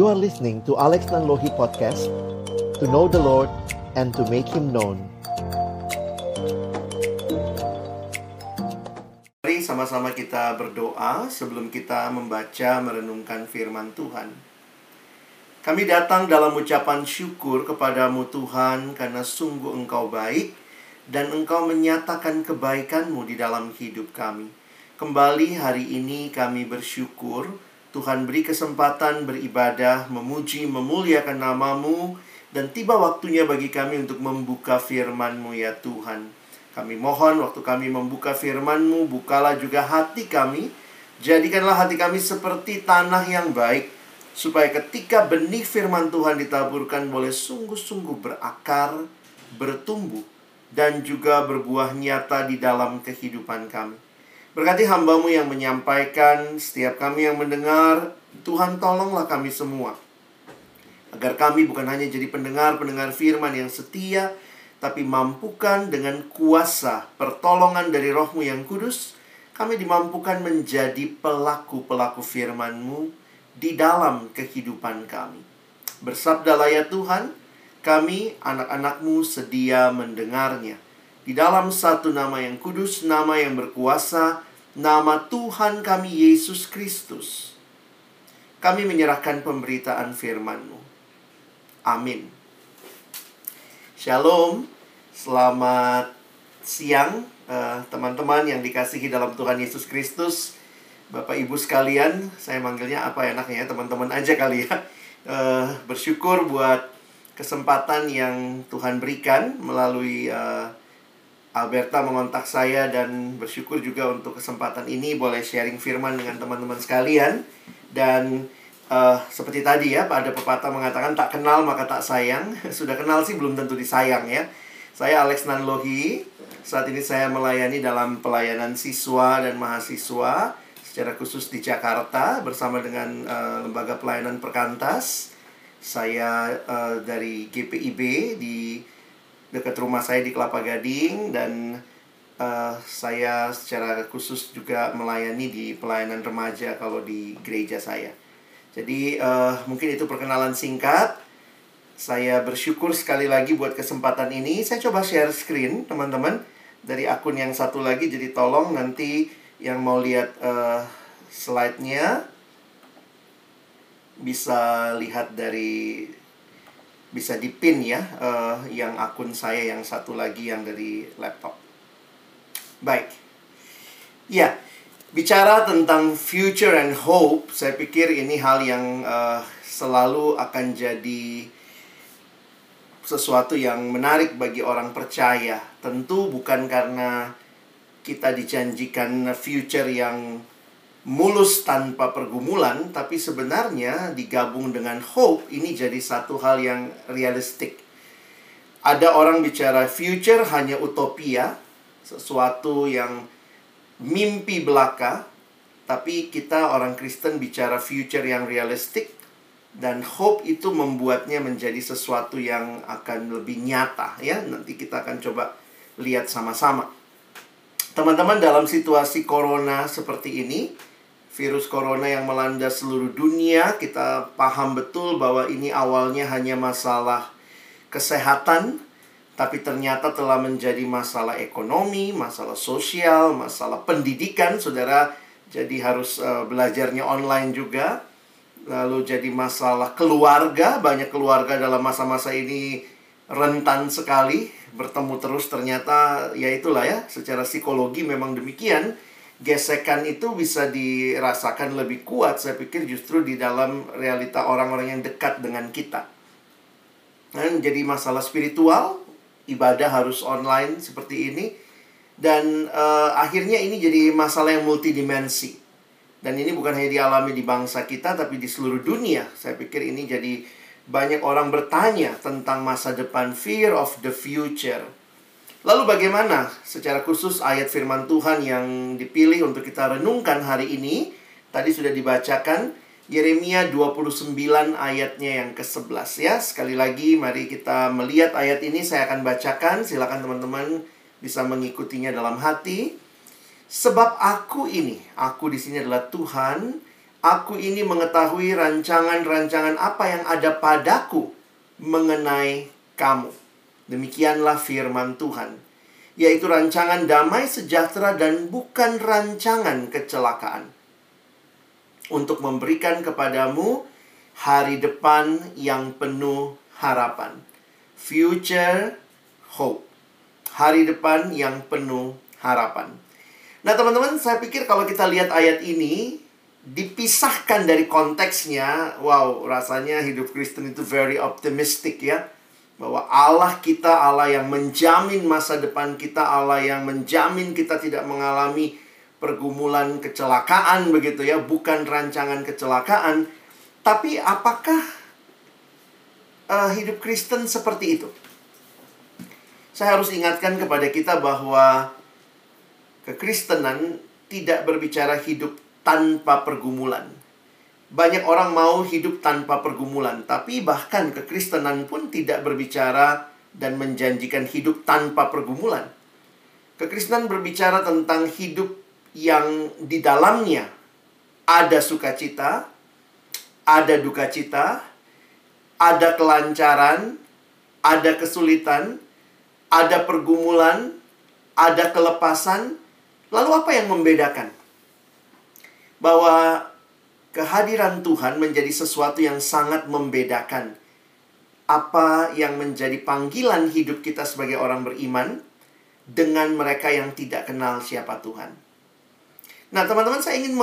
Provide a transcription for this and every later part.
You are listening to Alex Nanlohi Podcast To know the Lord and to make Him known Mari sama-sama kita berdoa sebelum kita membaca merenungkan firman Tuhan. Kami datang dalam ucapan syukur kepadamu Tuhan karena sungguh Engkau baik dan Engkau menyatakan kebaikanmu di dalam hidup kami. Kembali hari ini kami bersyukur Tuhan beri kesempatan beribadah, memuji, memuliakan namamu, dan tiba waktunya bagi kami untuk membuka firman-Mu ya Tuhan. Kami mohon waktu kami membuka firman-Mu, bukalah juga hati kami, jadikanlah hati kami seperti tanah yang baik, supaya ketika benih firman Tuhan ditaburkan boleh sungguh-sungguh berakar, bertumbuh, dan juga berbuah nyata di dalam kehidupan kami. Berkati hambamu yang menyampaikan, setiap kami yang mendengar, Tuhan tolonglah kami semua. Agar kami bukan hanya jadi pendengar-pendengar firman yang setia, tapi mampukan dengan kuasa pertolongan dari rohmu yang kudus, kami dimampukan menjadi pelaku-pelaku firman-Mu di dalam kehidupan kami. Bersabdalah ya Tuhan, kami anak-anakmu sedia mendengarnya di dalam satu nama yang kudus, nama yang berkuasa, nama Tuhan kami Yesus Kristus. Kami menyerahkan pemberitaan firman-Mu. Amin. Shalom, selamat siang eh, teman-teman yang dikasihi dalam Tuhan Yesus Kristus. Bapak Ibu sekalian, saya manggilnya apa enaknya ya teman-teman aja kali ya. Uh, bersyukur buat kesempatan yang Tuhan berikan melalui uh, Alberta mengontak saya dan bersyukur juga untuk kesempatan ini. Boleh sharing firman dengan teman-teman sekalian. Dan uh, seperti tadi ya ada pepatah mengatakan tak kenal maka tak sayang. Sudah kenal sih belum tentu disayang ya. Saya Alex Nanlohi. Saat ini saya melayani dalam pelayanan siswa dan mahasiswa secara khusus di Jakarta bersama dengan uh, lembaga pelayanan perkantas. Saya uh, dari GPIB di dekat rumah saya di Kelapa Gading dan uh, saya secara khusus juga melayani di pelayanan remaja kalau di gereja saya. Jadi uh, mungkin itu perkenalan singkat. Saya bersyukur sekali lagi buat kesempatan ini. Saya coba share screen teman-teman dari akun yang satu lagi. Jadi tolong nanti yang mau lihat uh, slide-nya bisa lihat dari bisa dipin ya uh, yang akun saya yang satu lagi yang dari laptop. Baik. Ya, bicara tentang future and hope, saya pikir ini hal yang uh, selalu akan jadi sesuatu yang menarik bagi orang percaya. Tentu bukan karena kita dijanjikan future yang mulus tanpa pergumulan, tapi sebenarnya digabung dengan hope ini jadi satu hal yang realistik. Ada orang bicara future hanya utopia, sesuatu yang mimpi belaka, tapi kita orang Kristen bicara future yang realistik dan hope itu membuatnya menjadi sesuatu yang akan lebih nyata ya. Nanti kita akan coba lihat sama-sama. Teman-teman dalam situasi corona seperti ini, virus corona yang melanda seluruh dunia, kita paham betul bahwa ini awalnya hanya masalah kesehatan, tapi ternyata telah menjadi masalah ekonomi, masalah sosial, masalah pendidikan, saudara. Jadi harus uh, belajarnya online juga. Lalu jadi masalah keluarga, banyak keluarga dalam masa-masa ini rentan sekali bertemu terus ternyata ya itulah ya, secara psikologi memang demikian gesekan itu bisa dirasakan lebih kuat saya pikir justru di dalam realita orang-orang yang dekat dengan kita. Dan jadi masalah spiritual, ibadah harus online seperti ini dan uh, akhirnya ini jadi masalah yang multidimensi. Dan ini bukan hanya dialami di bangsa kita tapi di seluruh dunia. Saya pikir ini jadi banyak orang bertanya tentang masa depan fear of the future Lalu bagaimana secara khusus ayat firman Tuhan yang dipilih untuk kita renungkan hari ini? Tadi sudah dibacakan Yeremia 29 ayatnya yang ke-11 ya. Sekali lagi mari kita melihat ayat ini saya akan bacakan. Silakan teman-teman bisa mengikutinya dalam hati. Sebab aku ini, aku di sini adalah Tuhan, Aku ini mengetahui rancangan-rancangan apa yang ada padaku mengenai kamu. Demikianlah firman Tuhan, yaitu rancangan damai sejahtera dan bukan rancangan kecelakaan. Untuk memberikan kepadamu hari depan yang penuh harapan. Future hope. Hari depan yang penuh harapan. Nah, teman-teman, saya pikir kalau kita lihat ayat ini dipisahkan dari konteksnya, wow, rasanya hidup Kristen itu very optimistic ya. Bahwa Allah kita Allah yang menjamin masa depan kita, Allah yang menjamin kita tidak mengalami pergumulan kecelakaan begitu ya, bukan rancangan kecelakaan. Tapi apakah uh, hidup Kristen seperti itu? Saya harus ingatkan kepada kita bahwa kekristenan tidak berbicara hidup tanpa pergumulan. Banyak orang mau hidup tanpa pergumulan, tapi bahkan kekristenan pun tidak berbicara dan menjanjikan hidup tanpa pergumulan. Kekristenan berbicara tentang hidup yang di dalamnya ada sukacita, ada duka cita, ada kelancaran, ada kesulitan, ada pergumulan, ada kelepasan. Lalu apa yang membedakan? Bahwa kehadiran Tuhan menjadi sesuatu yang sangat membedakan apa yang menjadi panggilan hidup kita sebagai orang beriman dengan mereka yang tidak kenal siapa Tuhan. Nah, teman-teman, saya ingin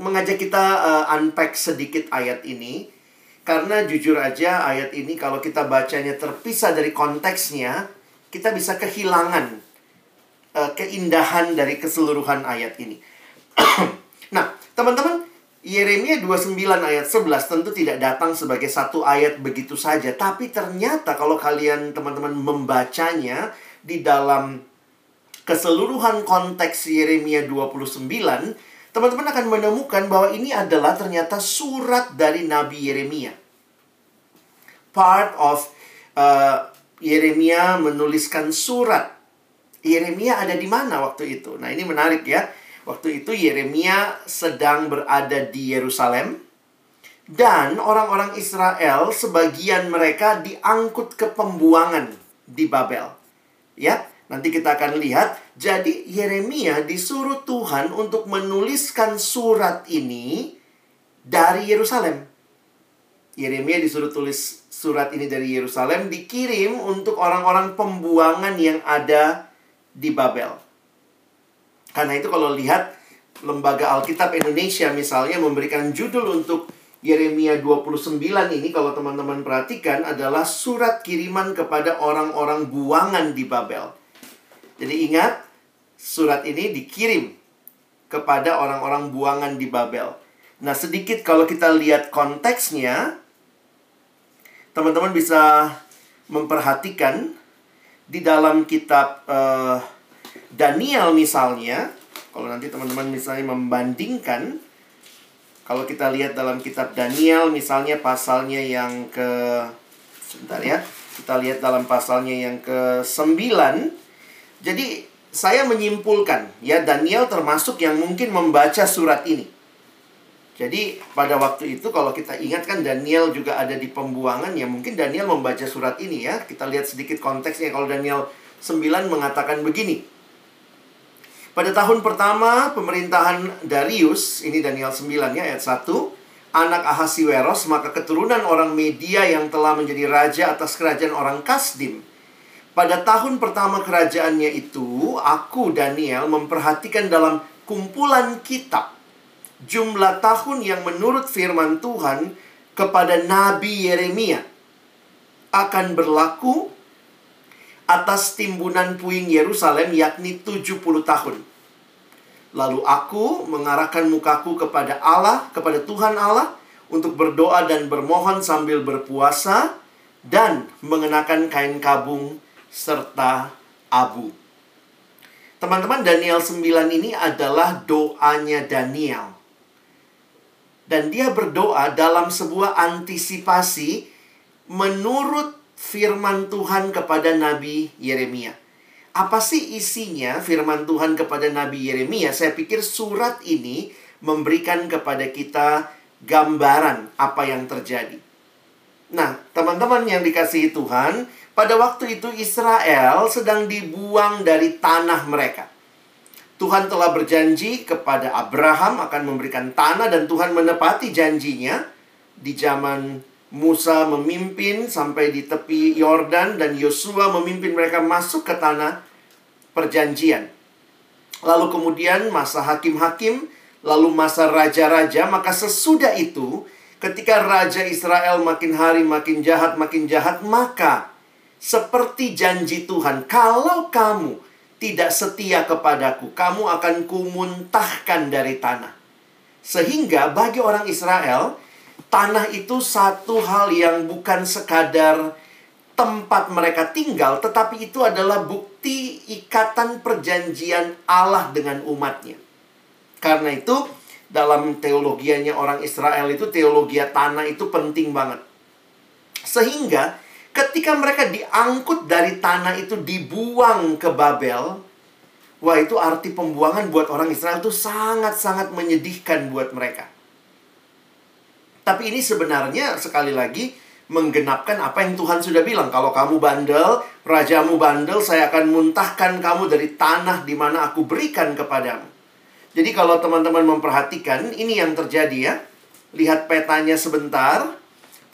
mengajak kita uh, unpack sedikit ayat ini. Karena jujur aja ayat ini kalau kita bacanya terpisah dari konteksnya, kita bisa kehilangan uh, keindahan dari keseluruhan ayat ini. nah, teman-teman, Yeremia 29 ayat 11 tentu tidak datang sebagai satu ayat begitu saja. Tapi ternyata kalau kalian teman-teman membacanya di dalam keseluruhan konteks Yeremia 29, teman-teman akan menemukan bahwa ini adalah ternyata surat dari Nabi Yeremia. Part of uh, Yeremia menuliskan surat. Yeremia ada di mana waktu itu? Nah, ini menarik ya. Waktu itu Yeremia sedang berada di Yerusalem dan orang-orang Israel sebagian mereka diangkut ke pembuangan di Babel. Ya, Nanti kita akan lihat, jadi Yeremia disuruh Tuhan untuk menuliskan surat ini dari Yerusalem. Yeremia disuruh tulis surat ini dari Yerusalem dikirim untuk orang-orang pembuangan yang ada di Babel. Karena itu kalau lihat Lembaga Alkitab Indonesia misalnya memberikan judul untuk Yeremia 29 ini kalau teman-teman perhatikan adalah surat kiriman kepada orang-orang buangan di Babel. Jadi ingat, surat ini dikirim kepada orang-orang buangan di Babel. Nah, sedikit kalau kita lihat konteksnya, teman-teman bisa memperhatikan di dalam kitab uh, Daniel misalnya, kalau nanti teman-teman misalnya membandingkan, kalau kita lihat dalam kitab Daniel misalnya pasalnya yang ke sebentar ya, kita lihat dalam pasalnya yang ke 9 jadi saya menyimpulkan ya Daniel termasuk yang mungkin membaca surat ini. Jadi pada waktu itu kalau kita ingat kan Daniel juga ada di pembuangan ya mungkin Daniel membaca surat ini ya. Kita lihat sedikit konteksnya kalau Daniel 9 mengatakan begini. Pada tahun pertama pemerintahan Darius, ini Daniel 9 ya ayat 1, anak Ahasiweros, maka keturunan orang Media yang telah menjadi raja atas kerajaan orang Kasdim. Pada tahun pertama kerajaannya itu, aku Daniel memperhatikan dalam kumpulan kitab jumlah tahun yang menurut firman Tuhan kepada Nabi Yeremia. Akan berlaku atas timbunan puing Yerusalem yakni 70 tahun. Lalu aku mengarahkan mukaku kepada Allah, kepada Tuhan Allah untuk berdoa dan bermohon sambil berpuasa dan mengenakan kain kabung serta abu. Teman-teman, Daniel 9 ini adalah doanya Daniel. Dan dia berdoa dalam sebuah antisipasi menurut firman Tuhan kepada Nabi Yeremia. Apa sih isinya firman Tuhan kepada Nabi Yeremia? Saya pikir surat ini memberikan kepada kita gambaran apa yang terjadi. Nah, teman-teman yang dikasihi Tuhan, pada waktu itu Israel sedang dibuang dari tanah mereka. Tuhan telah berjanji kepada Abraham akan memberikan tanah dan Tuhan menepati janjinya di zaman Musa memimpin sampai di tepi Yordan dan Yosua memimpin mereka masuk ke tanah perjanjian. Lalu kemudian masa hakim-hakim, lalu masa raja-raja, maka sesudah itu ketika raja Israel makin hari makin jahat, makin jahat, maka seperti janji Tuhan, kalau kamu tidak setia kepadaku, kamu akan kumuntahkan dari tanah. Sehingga bagi orang Israel, tanah itu satu hal yang bukan sekadar tempat mereka tinggal, tetapi itu adalah bukti ikatan perjanjian Allah dengan umatnya. Karena itu, dalam teologianya orang Israel itu, teologi tanah itu penting banget. Sehingga, ketika mereka diangkut dari tanah itu dibuang ke Babel, wah itu arti pembuangan buat orang Israel itu sangat-sangat menyedihkan buat mereka. Tapi ini sebenarnya sekali lagi menggenapkan apa yang Tuhan sudah bilang. Kalau kamu bandel, rajamu bandel, saya akan muntahkan kamu dari tanah di mana aku berikan kepadamu. Jadi kalau teman-teman memperhatikan, ini yang terjadi ya. Lihat petanya sebentar.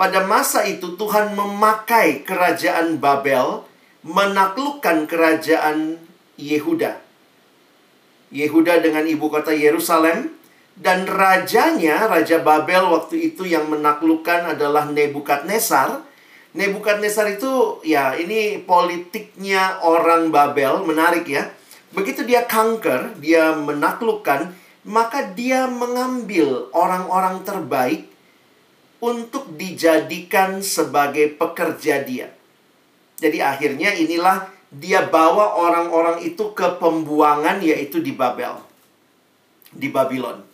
Pada masa itu Tuhan memakai kerajaan Babel menaklukkan kerajaan Yehuda. Yehuda dengan ibu kota Yerusalem dan rajanya, Raja Babel waktu itu yang menaklukkan adalah Nebukadnezar. Nebukadnezar itu ya ini politiknya orang Babel, menarik ya. Begitu dia kanker, dia menaklukkan, maka dia mengambil orang-orang terbaik untuk dijadikan sebagai pekerja dia. Jadi akhirnya inilah dia bawa orang-orang itu ke pembuangan yaitu di Babel. Di Babylon.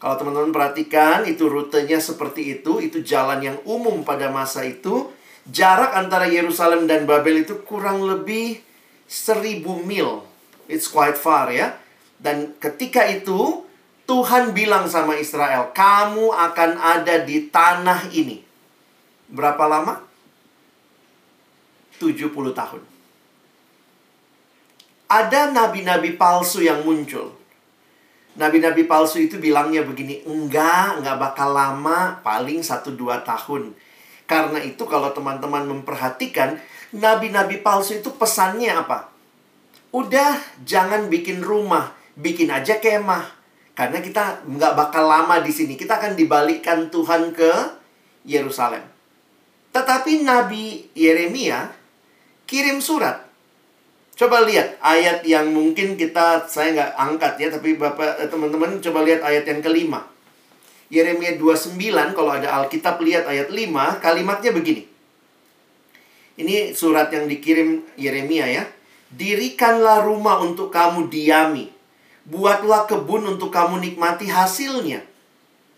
Kalau teman-teman perhatikan, itu rutenya seperti itu. Itu jalan yang umum pada masa itu. Jarak antara Yerusalem dan Babel itu kurang lebih seribu mil. It's quite far ya. Dan ketika itu, Tuhan bilang sama Israel, kamu akan ada di tanah ini. Berapa lama? 70 tahun. Ada nabi-nabi palsu yang muncul. Nabi-nabi palsu itu bilangnya begini, enggak, enggak bakal lama, paling 1-2 tahun. Karena itu kalau teman-teman memperhatikan, nabi-nabi palsu itu pesannya apa? Udah, jangan bikin rumah, bikin aja kemah. Karena kita enggak bakal lama di sini, kita akan dibalikkan Tuhan ke Yerusalem. Tetapi Nabi Yeremia kirim surat Coba lihat ayat yang mungkin kita saya nggak angkat ya, tapi bapak eh, teman-teman coba lihat ayat yang kelima. Yeremia 29 kalau ada Alkitab lihat ayat 5 kalimatnya begini. Ini surat yang dikirim Yeremia ya. Dirikanlah rumah untuk kamu diami. Buatlah kebun untuk kamu nikmati hasilnya.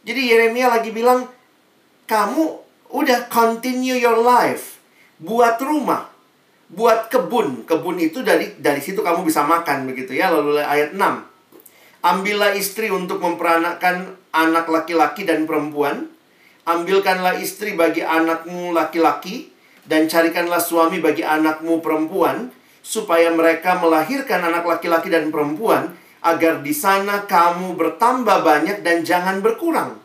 Jadi Yeremia lagi bilang, kamu udah continue your life. Buat rumah buat kebun. Kebun itu dari dari situ kamu bisa makan begitu ya. Lalu ayat 6. Ambillah istri untuk memperanakkan anak laki-laki dan perempuan. Ambilkanlah istri bagi anakmu laki-laki dan carikanlah suami bagi anakmu perempuan supaya mereka melahirkan anak laki-laki dan perempuan agar di sana kamu bertambah banyak dan jangan berkurang.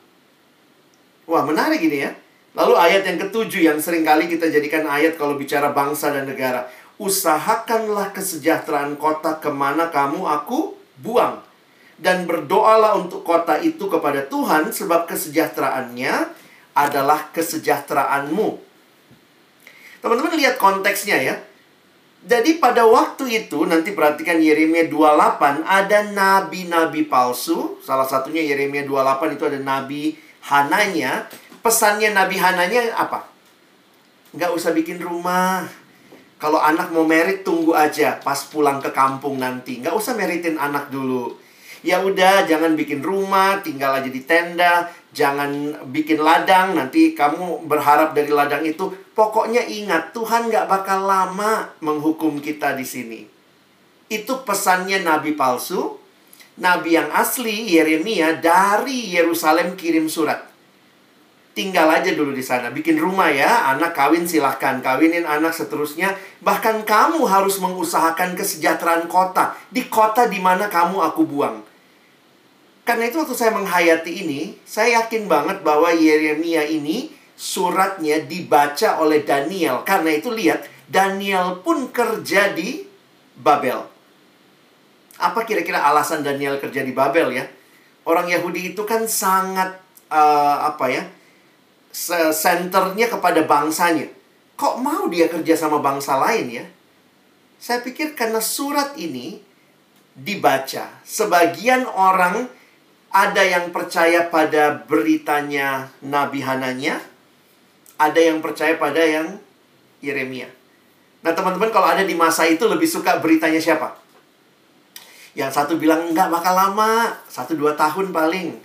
Wah, menarik ini ya. Lalu ayat yang ketujuh yang sering kali kita jadikan ayat kalau bicara bangsa dan negara. Usahakanlah kesejahteraan kota ke mana kamu aku buang. Dan berdoalah untuk kota itu kepada Tuhan sebab kesejahteraannya adalah kesejahteraanmu. Teman-teman lihat konteksnya ya. Jadi pada waktu itu, nanti perhatikan Yeremia 28, ada nabi-nabi palsu. Salah satunya Yeremia 28 itu ada nabi Hananya pesannya Nabi Hananya apa? Nggak usah bikin rumah. Kalau anak mau merit tunggu aja pas pulang ke kampung nanti. Nggak usah meritin anak dulu. Ya udah, jangan bikin rumah, tinggal aja di tenda, jangan bikin ladang. Nanti kamu berharap dari ladang itu. Pokoknya ingat, Tuhan nggak bakal lama menghukum kita di sini. Itu pesannya nabi palsu. Nabi yang asli, Yeremia, dari Yerusalem kirim surat tinggal aja dulu di sana. Bikin rumah ya, anak kawin silahkan. Kawinin anak seterusnya. Bahkan kamu harus mengusahakan kesejahteraan kota. Di kota di mana kamu aku buang. Karena itu waktu saya menghayati ini, saya yakin banget bahwa Yeremia ini suratnya dibaca oleh Daniel. Karena itu lihat, Daniel pun kerja di Babel. Apa kira-kira alasan Daniel kerja di Babel ya? Orang Yahudi itu kan sangat uh, apa ya? Senternya kepada bangsanya. Kok mau dia kerja sama bangsa lain ya? Saya pikir karena surat ini dibaca, sebagian orang ada yang percaya pada beritanya Nabi Hananya, ada yang percaya pada yang Yeremia. Nah, teman-teman kalau ada di masa itu lebih suka beritanya siapa? Yang satu bilang enggak bakal lama, satu dua tahun paling.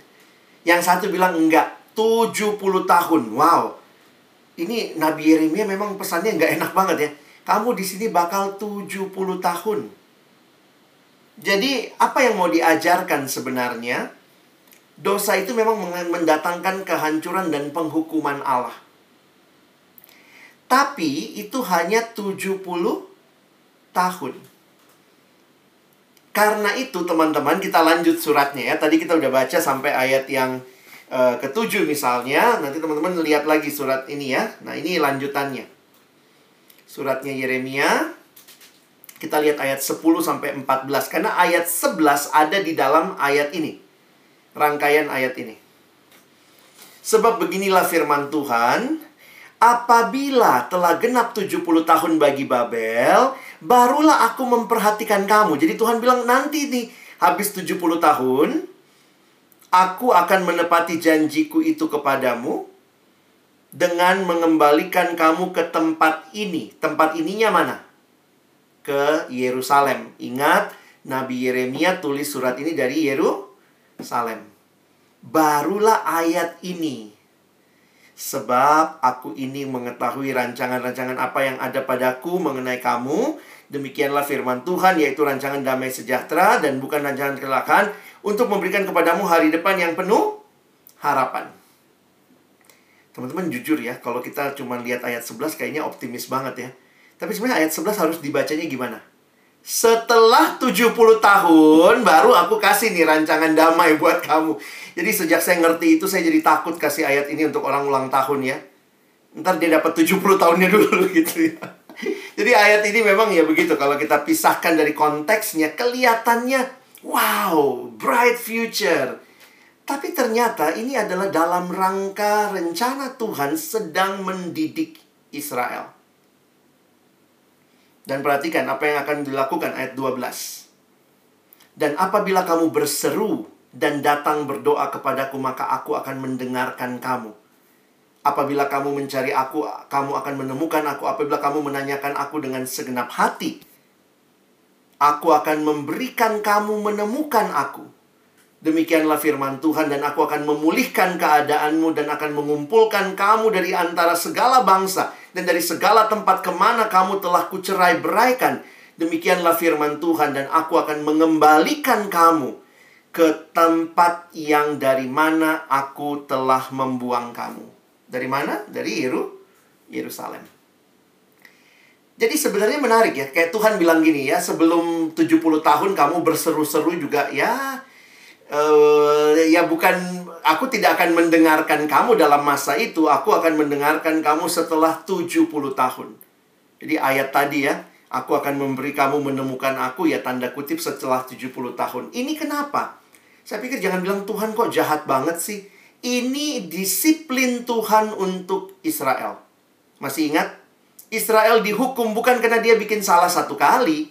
Yang satu bilang enggak, 70 tahun. Wow. Ini Nabi Yeremia memang pesannya enggak enak banget ya. Kamu di sini bakal 70 tahun. Jadi, apa yang mau diajarkan sebenarnya? Dosa itu memang mendatangkan kehancuran dan penghukuman Allah. Tapi itu hanya 70 tahun. Karena itu teman-teman kita lanjut suratnya ya. Tadi kita udah baca sampai ayat yang uh, ketujuh misalnya. Nanti teman-teman lihat lagi surat ini ya. Nah ini lanjutannya. Suratnya Yeremia. Kita lihat ayat 10 sampai 14. Karena ayat 11 ada di dalam ayat ini rangkaian ayat ini. Sebab beginilah firman Tuhan, apabila telah genap 70 tahun bagi Babel, barulah aku memperhatikan kamu. Jadi Tuhan bilang nanti nih, habis 70 tahun, aku akan menepati janjiku itu kepadamu dengan mengembalikan kamu ke tempat ini. Tempat ininya mana? Ke Yerusalem. Ingat, Nabi Yeremia tulis surat ini dari Yerusalem. Salem. Barulah ayat ini. Sebab aku ini mengetahui rancangan-rancangan apa yang ada padaku mengenai kamu. Demikianlah firman Tuhan, yaitu rancangan damai sejahtera dan bukan rancangan kecelakaan untuk memberikan kepadamu hari depan yang penuh harapan. Teman-teman jujur ya, kalau kita cuma lihat ayat 11 kayaknya optimis banget ya. Tapi sebenarnya ayat 11 harus dibacanya gimana? Setelah 70 tahun baru aku kasih nih rancangan damai buat kamu. Jadi sejak saya ngerti itu saya jadi takut kasih ayat ini untuk orang ulang tahun ya. Ntar dia dapat 70 tahunnya dulu gitu ya. Jadi ayat ini memang ya begitu kalau kita pisahkan dari konteksnya kelihatannya wow, bright future. Tapi ternyata ini adalah dalam rangka rencana Tuhan sedang mendidik Israel. Dan perhatikan apa yang akan dilakukan ayat 12. Dan apabila kamu berseru dan datang berdoa kepadaku, maka aku akan mendengarkan kamu. Apabila kamu mencari aku, kamu akan menemukan aku. Apabila kamu menanyakan aku dengan segenap hati, aku akan memberikan kamu menemukan aku. Demikianlah firman Tuhan dan aku akan memulihkan keadaanmu dan akan mengumpulkan kamu dari antara segala bangsa dan dari segala tempat ke mana kamu telah kucerai beraikan. Demikianlah firman Tuhan dan aku akan mengembalikan kamu ke tempat yang dari mana aku telah membuang kamu. Dari mana? Dari Yeru, Yerusalem. Jadi sebenarnya menarik ya, kayak Tuhan bilang gini ya, sebelum 70 tahun kamu berseru-seru juga ya uh, ya bukan aku tidak akan mendengarkan kamu dalam masa itu, aku akan mendengarkan kamu setelah 70 tahun. Jadi ayat tadi ya, aku akan memberi kamu menemukan aku ya tanda kutip setelah 70 tahun. Ini kenapa? Saya pikir jangan bilang Tuhan kok jahat banget sih. Ini disiplin Tuhan untuk Israel. Masih ingat? Israel dihukum bukan karena dia bikin salah satu kali,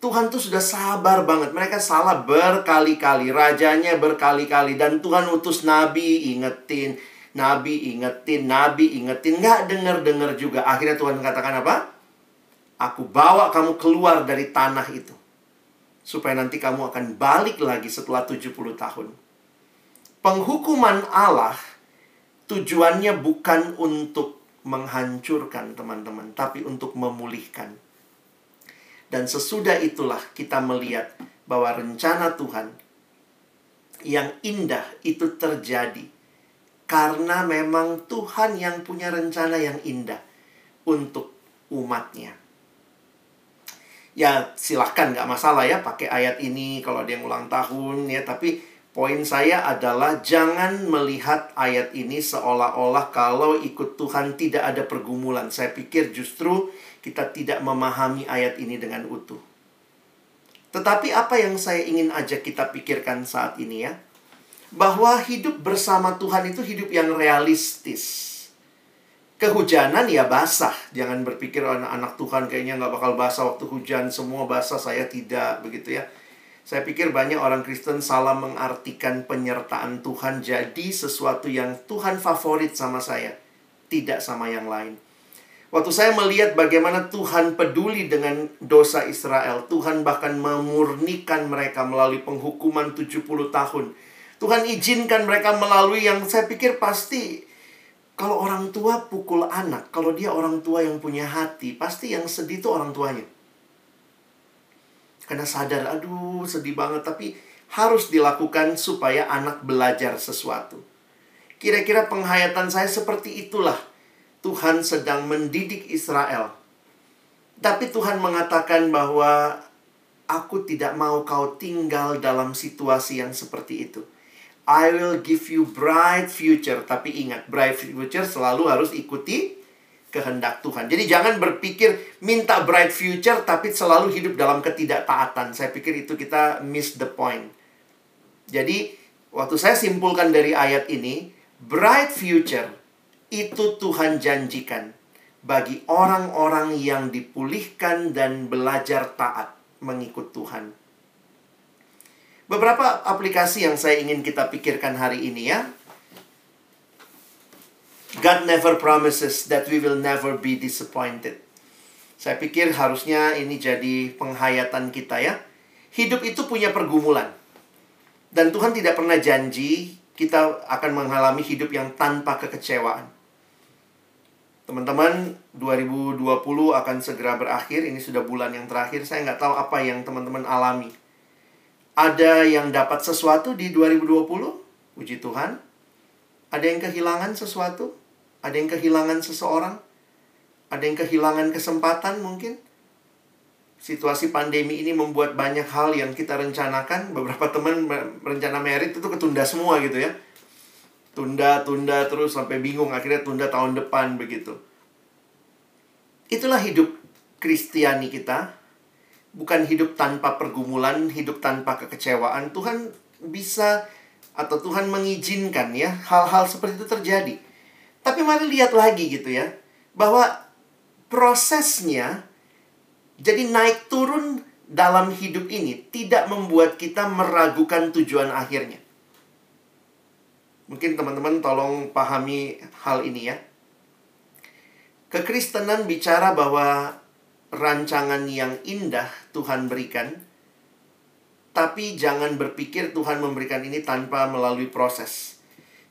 Tuhan tuh sudah sabar banget. Mereka salah berkali-kali. Rajanya berkali-kali. Dan Tuhan utus nabi ingetin. Nabi ingetin, nabi ingetin. Nggak denger-denger juga. Akhirnya Tuhan katakan apa? Aku bawa kamu keluar dari tanah itu. Supaya nanti kamu akan balik lagi setelah 70 tahun. Penghukuman Allah tujuannya bukan untuk menghancurkan teman-teman. Tapi untuk memulihkan. Dan sesudah itulah kita melihat bahwa rencana Tuhan yang indah itu terjadi karena memang Tuhan yang punya rencana yang indah untuk umatnya. Ya silahkan nggak masalah ya pakai ayat ini kalau ada yang ulang tahun ya. Tapi poin saya adalah jangan melihat ayat ini seolah-olah kalau ikut Tuhan tidak ada pergumulan. Saya pikir justru kita tidak memahami ayat ini dengan utuh. Tetapi apa yang saya ingin ajak kita pikirkan saat ini ya, bahwa hidup bersama Tuhan itu hidup yang realistis. Kehujanan ya basah. Jangan berpikir oh, anak-anak Tuhan kayaknya nggak bakal basah waktu hujan. Semua basah, saya tidak. Begitu ya. Saya pikir banyak orang Kristen salah mengartikan penyertaan Tuhan jadi sesuatu yang Tuhan favorit sama saya. Tidak sama yang lain. Waktu saya melihat bagaimana Tuhan peduli dengan dosa Israel. Tuhan bahkan memurnikan mereka melalui penghukuman 70 tahun Tuhan izinkan mereka melalui yang saya pikir pasti kalau orang tua pukul anak, kalau dia orang tua yang punya hati, pasti yang sedih itu orang tuanya. Karena sadar, aduh sedih banget, tapi harus dilakukan supaya anak belajar sesuatu. Kira-kira penghayatan saya seperti itulah. Tuhan sedang mendidik Israel. Tapi Tuhan mengatakan bahwa aku tidak mau kau tinggal dalam situasi yang seperti itu. I will give you bright future. Tapi ingat, bright future selalu harus ikuti kehendak Tuhan. Jadi jangan berpikir minta bright future tapi selalu hidup dalam ketidaktaatan. Saya pikir itu kita miss the point. Jadi waktu saya simpulkan dari ayat ini, bright future itu Tuhan janjikan bagi orang-orang yang dipulihkan dan belajar taat mengikut Tuhan. Beberapa aplikasi yang saya ingin kita pikirkan hari ini ya. God never promises that we will never be disappointed. Saya pikir harusnya ini jadi penghayatan kita ya. Hidup itu punya pergumulan. Dan Tuhan tidak pernah janji kita akan mengalami hidup yang tanpa kekecewaan. Teman-teman, 2020 akan segera berakhir. Ini sudah bulan yang terakhir. Saya nggak tahu apa yang teman-teman alami. Ada yang dapat sesuatu di 2020? Puji Tuhan. Ada yang kehilangan sesuatu? Ada yang kehilangan seseorang? Ada yang kehilangan kesempatan mungkin? Situasi pandemi ini membuat banyak hal yang kita rencanakan. Beberapa teman rencana merit itu ketunda semua gitu ya. Tunda, tunda terus sampai bingung. Akhirnya tunda tahun depan begitu. Itulah hidup Kristiani kita bukan hidup tanpa pergumulan, hidup tanpa kekecewaan. Tuhan bisa atau Tuhan mengizinkan ya hal-hal seperti itu terjadi. Tapi mari lihat lagi gitu ya, bahwa prosesnya jadi naik turun dalam hidup ini tidak membuat kita meragukan tujuan akhirnya. Mungkin teman-teman tolong pahami hal ini ya. Kekristenan bicara bahwa rancangan yang indah Tuhan berikan, tapi jangan berpikir Tuhan memberikan ini tanpa melalui proses.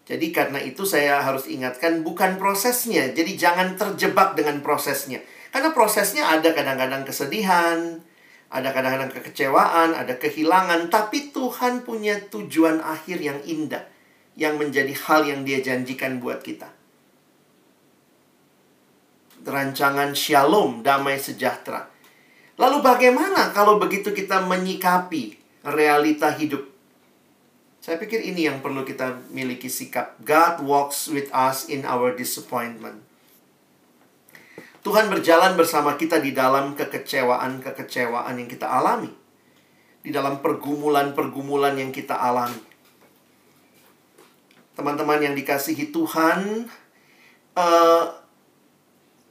Jadi karena itu saya harus ingatkan bukan prosesnya. Jadi jangan terjebak dengan prosesnya. Karena prosesnya ada kadang-kadang kesedihan, ada kadang-kadang kekecewaan, ada kehilangan, tapi Tuhan punya tujuan akhir yang indah yang menjadi hal yang Dia janjikan buat kita rancangan shalom, damai sejahtera. Lalu bagaimana kalau begitu kita menyikapi realita hidup? Saya pikir ini yang perlu kita miliki sikap. God walks with us in our disappointment. Tuhan berjalan bersama kita di dalam kekecewaan-kekecewaan yang kita alami. Di dalam pergumulan-pergumulan yang kita alami. Teman-teman yang dikasihi Tuhan, uh,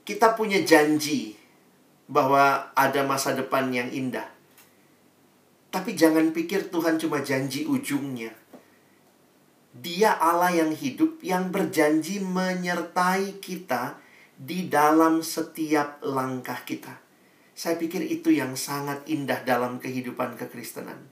kita punya janji bahwa ada masa depan yang indah. Tapi jangan pikir Tuhan cuma janji ujungnya. Dia Allah yang hidup yang berjanji menyertai kita di dalam setiap langkah kita. Saya pikir itu yang sangat indah dalam kehidupan kekristenan.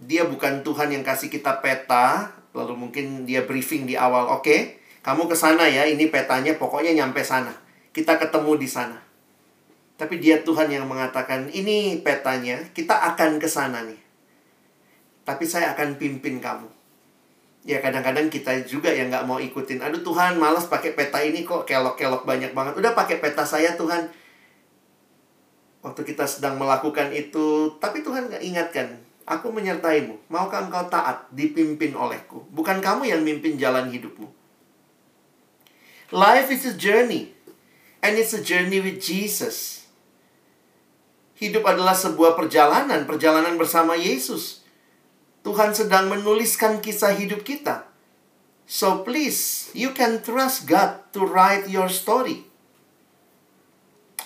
Dia bukan Tuhan yang kasih kita peta, lalu mungkin dia briefing di awal, oke, okay, kamu ke sana ya, ini petanya pokoknya nyampe sana. Kita ketemu di sana. Tapi dia Tuhan yang mengatakan, ini petanya, kita akan ke sana nih. Tapi saya akan pimpin kamu. Ya kadang-kadang kita juga yang nggak mau ikutin. Aduh Tuhan, malas pakai peta ini kok kelok-kelok banyak banget. Udah pakai peta saya Tuhan. Waktu kita sedang melakukan itu, tapi Tuhan nggak ingatkan. Aku menyertaimu. Maukah engkau taat, dipimpin olehku? Bukan kamu yang mimpin jalan hidupmu. Life is a journey. And it's a journey with Jesus. Hidup adalah sebuah perjalanan, perjalanan bersama Yesus. Tuhan sedang menuliskan kisah hidup kita. So please, you can trust God to write your story.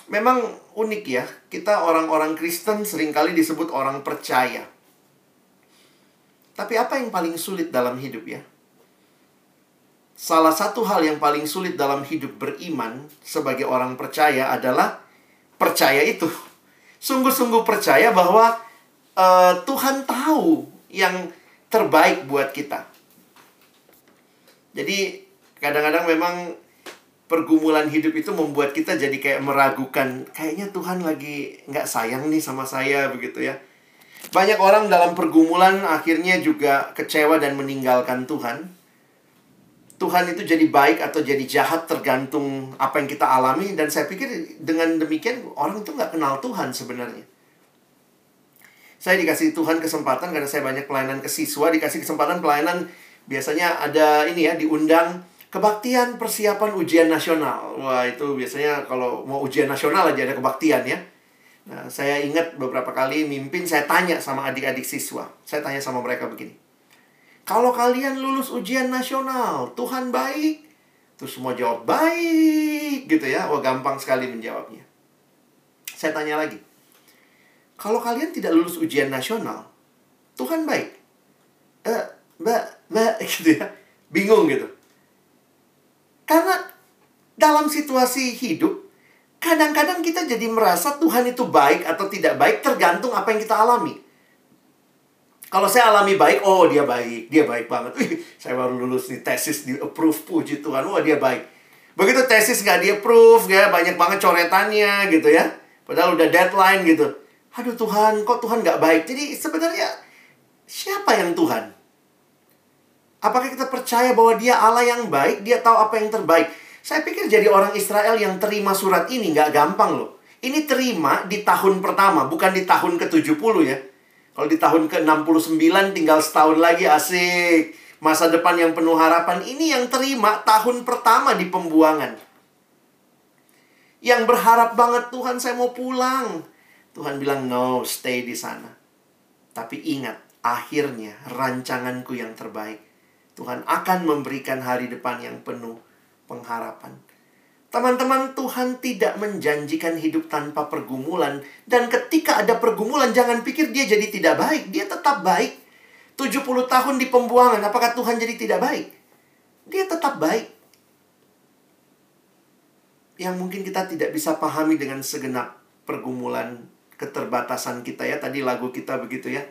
Memang unik ya, kita orang-orang Kristen sering kali disebut orang percaya. Tapi apa yang paling sulit dalam hidup ya? Salah satu hal yang paling sulit dalam hidup beriman sebagai orang percaya adalah percaya itu. Sungguh-sungguh percaya bahwa uh, Tuhan tahu yang terbaik buat kita. Jadi kadang-kadang memang pergumulan hidup itu membuat kita jadi kayak meragukan kayaknya Tuhan lagi nggak sayang nih sama saya begitu ya. Banyak orang dalam pergumulan akhirnya juga kecewa dan meninggalkan Tuhan. Tuhan itu jadi baik atau jadi jahat tergantung apa yang kita alami dan saya pikir dengan demikian orang itu nggak kenal Tuhan sebenarnya. Saya dikasih Tuhan kesempatan karena saya banyak pelayanan ke siswa, dikasih kesempatan pelayanan biasanya ada ini ya, diundang kebaktian persiapan ujian nasional. Wah, itu biasanya kalau mau ujian nasional aja ada kebaktian ya. Nah, saya ingat beberapa kali mimpin saya tanya sama adik-adik siswa. Saya tanya sama mereka begini. Kalau kalian lulus ujian nasional, Tuhan baik. Terus semua jawab baik gitu ya. Wah, gampang sekali menjawabnya. Saya tanya lagi. Kalau kalian tidak lulus ujian nasional, Tuhan baik. Eh, mbak, mbak, gitu ya. Bingung gitu. Karena dalam situasi hidup, kadang-kadang kita jadi merasa Tuhan itu baik atau tidak baik tergantung apa yang kita alami. Kalau saya alami baik, oh dia baik, dia baik banget. Wih, saya baru lulus nih tesis di approve, puji Tuhan, wah dia baik. Begitu tesis nggak di approve, ya banyak banget coretannya gitu ya. Padahal udah deadline gitu aduh Tuhan, kok Tuhan nggak baik? Jadi sebenarnya siapa yang Tuhan? Apakah kita percaya bahwa dia Allah yang baik, dia tahu apa yang terbaik? Saya pikir jadi orang Israel yang terima surat ini nggak gampang loh. Ini terima di tahun pertama, bukan di tahun ke-70 ya. Kalau di tahun ke-69 tinggal setahun lagi asik. Masa depan yang penuh harapan. Ini yang terima tahun pertama di pembuangan. Yang berharap banget Tuhan saya mau pulang. Tuhan bilang, no, stay di sana. Tapi ingat, akhirnya rancanganku yang terbaik. Tuhan akan memberikan hari depan yang penuh pengharapan. Teman-teman, Tuhan tidak menjanjikan hidup tanpa pergumulan. Dan ketika ada pergumulan, jangan pikir dia jadi tidak baik. Dia tetap baik. 70 tahun di pembuangan, apakah Tuhan jadi tidak baik? Dia tetap baik. Yang mungkin kita tidak bisa pahami dengan segenap pergumulan keterbatasan kita ya. Tadi lagu kita begitu ya.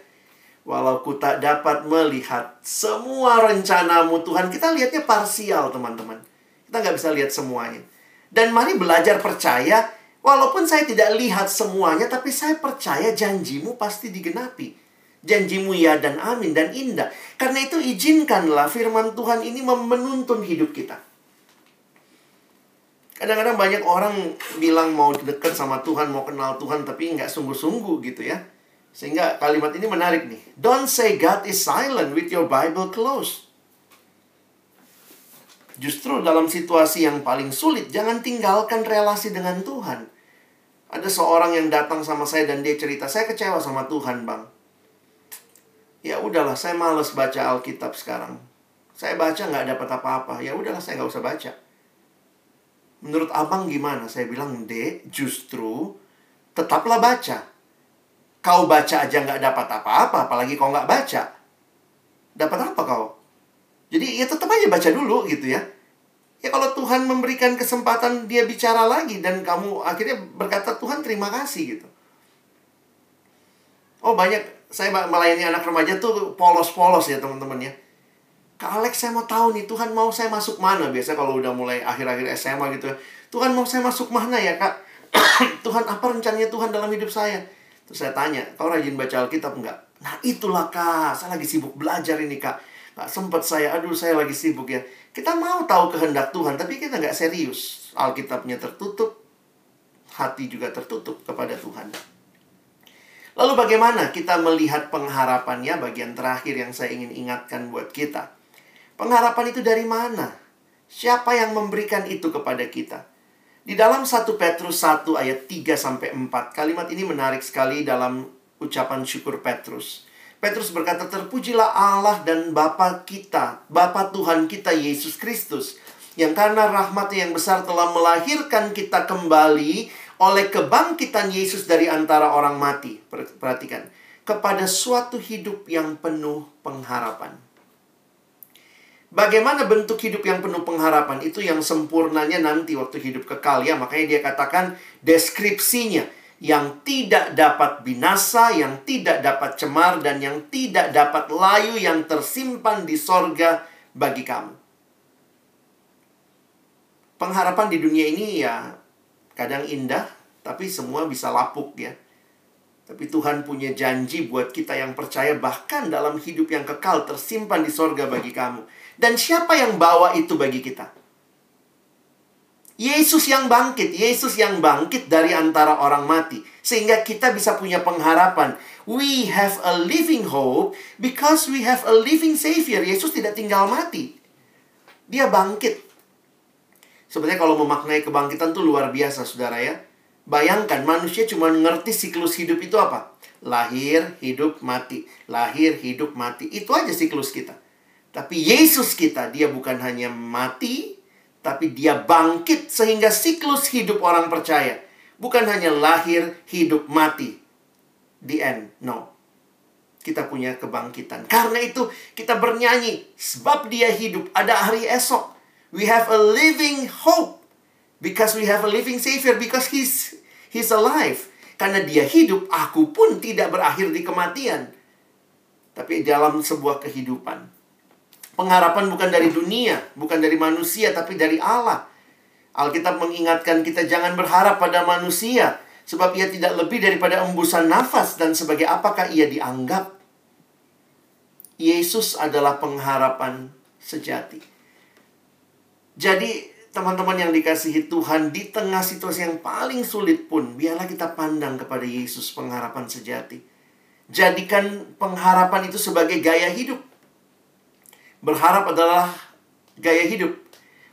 Walau ku tak dapat melihat semua rencanamu Tuhan. Kita lihatnya parsial teman-teman. Kita nggak bisa lihat semuanya. Dan mari belajar percaya. Walaupun saya tidak lihat semuanya, tapi saya percaya janjimu pasti digenapi. Janjimu ya dan amin dan indah. Karena itu izinkanlah firman Tuhan ini menuntun hidup kita. Kadang-kadang banyak orang bilang mau dekat sama Tuhan, mau kenal Tuhan, tapi nggak sungguh-sungguh gitu ya. Sehingga kalimat ini menarik nih. Don't say God is silent with your Bible closed. Justru dalam situasi yang paling sulit, jangan tinggalkan relasi dengan Tuhan. Ada seorang yang datang sama saya dan dia cerita, saya kecewa sama Tuhan bang. Ya udahlah, saya males baca Alkitab sekarang. Saya baca nggak dapat apa-apa. Ya udahlah, saya nggak usah baca. Menurut abang gimana? Saya bilang, dek, justru tetaplah baca. Kau baca aja nggak dapat apa-apa, apalagi kau nggak baca. Dapat apa kau? Jadi ya tetap aja baca dulu gitu ya. Ya kalau Tuhan memberikan kesempatan dia bicara lagi dan kamu akhirnya berkata Tuhan terima kasih gitu. Oh banyak saya melayani anak remaja tuh polos-polos ya teman-teman ya Kak Alex saya mau tahu nih Tuhan mau saya masuk mana biasa kalau udah mulai akhir-akhir SMA gitu Tuhan mau saya masuk mana ya kak Tuhan apa rencananya Tuhan dalam hidup saya Terus saya tanya kau rajin baca Alkitab enggak Nah itulah kak saya lagi sibuk belajar ini kak Nggak sempat saya, aduh saya lagi sibuk ya. Kita mau tahu kehendak Tuhan, tapi kita nggak serius. Alkitabnya tertutup, hati juga tertutup kepada Tuhan. Lalu bagaimana kita melihat pengharapannya bagian terakhir yang saya ingin ingatkan buat kita. Pengharapan itu dari mana? Siapa yang memberikan itu kepada kita? Di dalam 1 Petrus 1 ayat 3 sampai 4, kalimat ini menarik sekali dalam ucapan syukur Petrus. Petrus berkata, "Terpujilah Allah dan Bapa kita, Bapa Tuhan kita Yesus Kristus, yang karena rahmatnya yang besar telah melahirkan kita kembali oleh kebangkitan Yesus dari antara orang mati." Perhatikan, kepada suatu hidup yang penuh pengharapan. Bagaimana bentuk hidup yang penuh pengharapan itu yang sempurnanya nanti waktu hidup kekal ya. Makanya dia katakan deskripsinya yang tidak dapat binasa, yang tidak dapat cemar dan yang tidak dapat layu yang tersimpan di sorga bagi kamu. Pengharapan di dunia ini ya kadang indah, tapi semua bisa lapuk ya. Tapi Tuhan punya janji buat kita yang percaya bahkan dalam hidup yang kekal tersimpan di sorga bagi kamu. Dan siapa yang bawa itu bagi kita? Yesus yang bangkit, Yesus yang bangkit dari antara orang mati, sehingga kita bisa punya pengharapan. We have a living hope because we have a living Savior. Yesus tidak tinggal mati, dia bangkit. Sebenarnya kalau memaknai kebangkitan itu luar biasa, saudara ya. Bayangkan manusia cuma ngerti siklus hidup itu apa? Lahir, hidup, mati. Lahir, hidup, mati. Itu aja siklus kita. Tapi Yesus kita, dia bukan hanya mati, tapi dia bangkit sehingga siklus hidup orang percaya. Bukan hanya lahir, hidup, mati. The end. No. Kita punya kebangkitan. Karena itu kita bernyanyi. Sebab dia hidup, ada hari esok. We have a living hope. Because we have a living Savior. Because He's, he's alive. Karena dia hidup, aku pun tidak berakhir di kematian. Tapi dalam sebuah kehidupan Pengharapan bukan dari dunia, bukan dari manusia, tapi dari Allah. Alkitab mengingatkan kita jangan berharap pada manusia, sebab ia tidak lebih daripada embusan nafas dan sebagai apakah ia dianggap. Yesus adalah pengharapan sejati. Jadi, teman-teman yang dikasihi Tuhan, di tengah situasi yang paling sulit pun, biarlah kita pandang kepada Yesus pengharapan sejati. Jadikan pengharapan itu sebagai gaya hidup. Berharap adalah gaya hidup.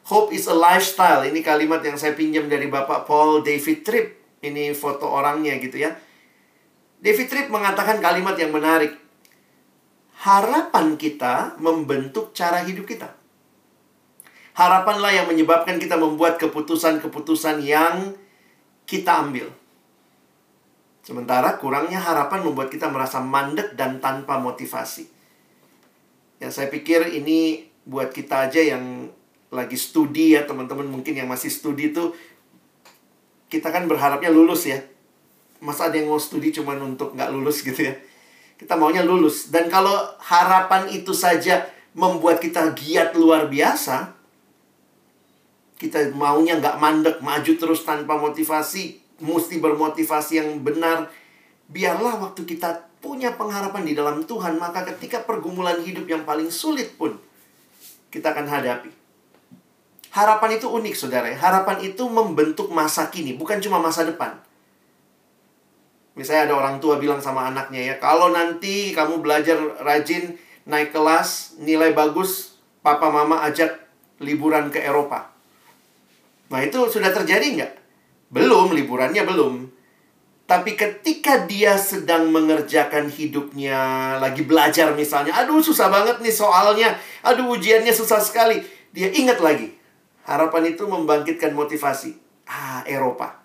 Hope is a lifestyle. Ini kalimat yang saya pinjam dari Bapak Paul David Tripp. Ini foto orangnya gitu ya. David Tripp mengatakan kalimat yang menarik. Harapan kita membentuk cara hidup kita. Harapanlah yang menyebabkan kita membuat keputusan-keputusan yang kita ambil. Sementara kurangnya harapan membuat kita merasa mandek dan tanpa motivasi. Ya, saya pikir ini buat kita aja yang lagi studi ya, teman-teman mungkin yang masih studi itu kita kan berharapnya lulus ya. Masa ada yang mau studi cuma untuk nggak lulus gitu ya. Kita maunya lulus. Dan kalau harapan itu saja membuat kita giat luar biasa, kita maunya nggak mandek, maju terus tanpa motivasi, mesti bermotivasi yang benar. Biarlah waktu kita punya pengharapan di dalam Tuhan, maka ketika pergumulan hidup yang paling sulit pun kita akan hadapi. Harapan itu unik, saudara. Harapan itu membentuk masa kini, bukan cuma masa depan. Misalnya ada orang tua bilang sama anaknya ya, kalau nanti kamu belajar rajin, naik kelas, nilai bagus, papa mama ajak liburan ke Eropa. Nah itu sudah terjadi nggak? Belum, liburannya belum. Tapi ketika dia sedang mengerjakan hidupnya, lagi belajar misalnya, aduh susah banget nih soalnya, aduh ujiannya susah sekali. Dia ingat lagi, harapan itu membangkitkan motivasi. Ah, Eropa.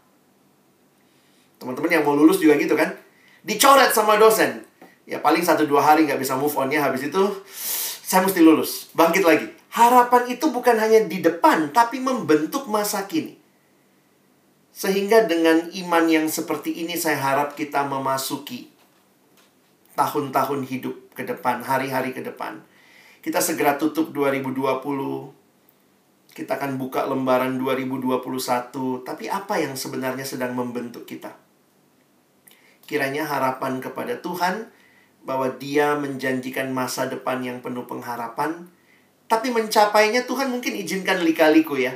Teman-teman yang mau lulus juga gitu kan? Dicoret sama dosen. Ya paling satu dua hari nggak bisa move on-nya, habis itu saya mesti lulus. Bangkit lagi. Harapan itu bukan hanya di depan, tapi membentuk masa kini. Sehingga dengan iman yang seperti ini saya harap kita memasuki tahun-tahun hidup ke depan, hari-hari ke depan. Kita segera tutup 2020. Kita akan buka lembaran 2021. Tapi apa yang sebenarnya sedang membentuk kita? Kiranya harapan kepada Tuhan bahwa dia menjanjikan masa depan yang penuh pengharapan, tapi mencapainya Tuhan mungkin izinkan lika-liku ya.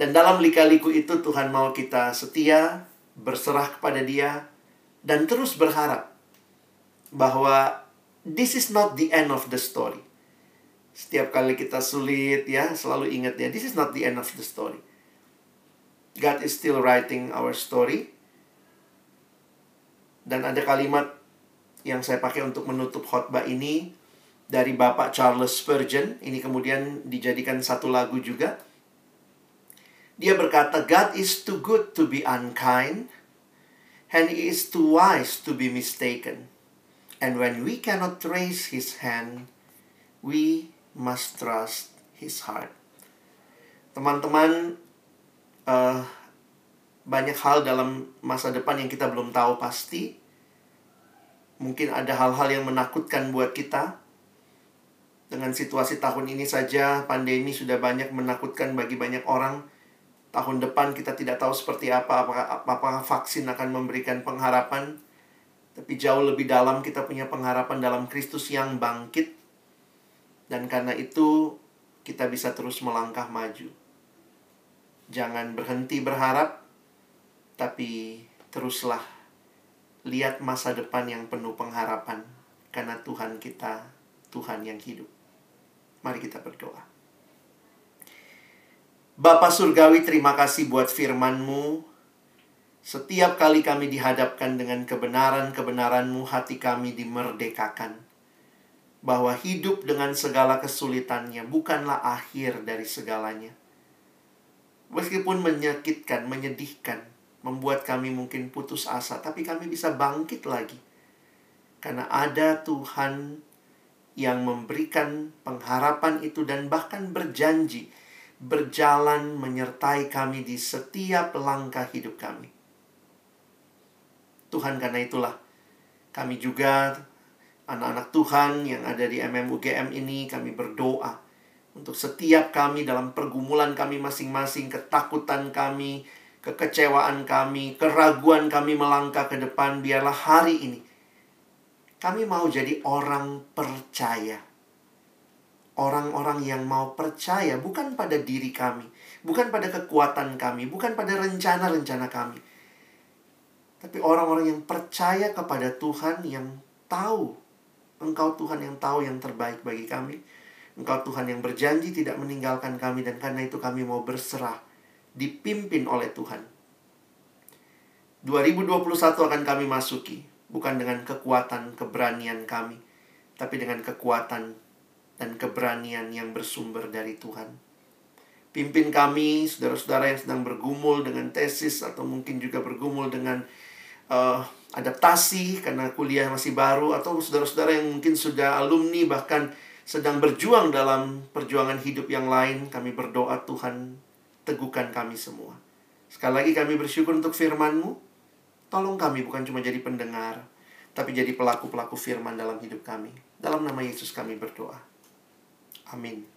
Dan dalam lika-liku itu Tuhan mau kita setia, berserah kepada dia, dan terus berharap bahwa this is not the end of the story. Setiap kali kita sulit ya, selalu ingat ya, this is not the end of the story. God is still writing our story. Dan ada kalimat yang saya pakai untuk menutup khotbah ini dari Bapak Charles Spurgeon. Ini kemudian dijadikan satu lagu juga. Dia berkata, God is too good to be unkind, and he is too wise to be mistaken. And when we cannot trace his hand, we must trust his heart. Teman-teman, uh, banyak hal dalam masa depan yang kita belum tahu pasti. Mungkin ada hal-hal yang menakutkan buat kita. Dengan situasi tahun ini saja, pandemi sudah banyak menakutkan bagi banyak orang tahun depan kita tidak tahu seperti apa apakah apakah vaksin akan memberikan pengharapan. Tapi jauh lebih dalam kita punya pengharapan dalam Kristus yang bangkit. Dan karena itu kita bisa terus melangkah maju. Jangan berhenti berharap tapi teruslah lihat masa depan yang penuh pengharapan. Karena Tuhan kita Tuhan yang hidup. Mari kita berdoa Bapa Surgawi, terima kasih buat firman-Mu. Setiap kali kami dihadapkan dengan kebenaran-kebenaran-Mu, hati kami dimerdekakan. Bahwa hidup dengan segala kesulitannya bukanlah akhir dari segalanya. Meskipun menyakitkan, menyedihkan, membuat kami mungkin putus asa, tapi kami bisa bangkit lagi. Karena ada Tuhan yang memberikan pengharapan itu dan bahkan berjanji berjalan menyertai kami di setiap langkah hidup kami. Tuhan karena itulah kami juga anak-anak Tuhan yang ada di MMUGM ini kami berdoa untuk setiap kami dalam pergumulan kami masing-masing, ketakutan kami, kekecewaan kami, keraguan kami melangkah ke depan biarlah hari ini kami mau jadi orang percaya orang-orang yang mau percaya bukan pada diri kami, bukan pada kekuatan kami, bukan pada rencana-rencana kami. Tapi orang-orang yang percaya kepada Tuhan yang tahu Engkau Tuhan yang tahu yang terbaik bagi kami. Engkau Tuhan yang berjanji tidak meninggalkan kami dan karena itu kami mau berserah dipimpin oleh Tuhan. 2021 akan kami masuki bukan dengan kekuatan keberanian kami, tapi dengan kekuatan dan keberanian yang bersumber dari Tuhan. Pimpin kami, saudara-saudara yang sedang bergumul dengan tesis atau mungkin juga bergumul dengan uh, adaptasi karena kuliah masih baru atau saudara-saudara yang mungkin sudah alumni bahkan sedang berjuang dalam perjuangan hidup yang lain, kami berdoa Tuhan teguhkan kami semua. Sekali lagi kami bersyukur untuk firman-Mu. Tolong kami bukan cuma jadi pendengar, tapi jadi pelaku-pelaku firman dalam hidup kami. Dalam nama Yesus kami berdoa. Amin.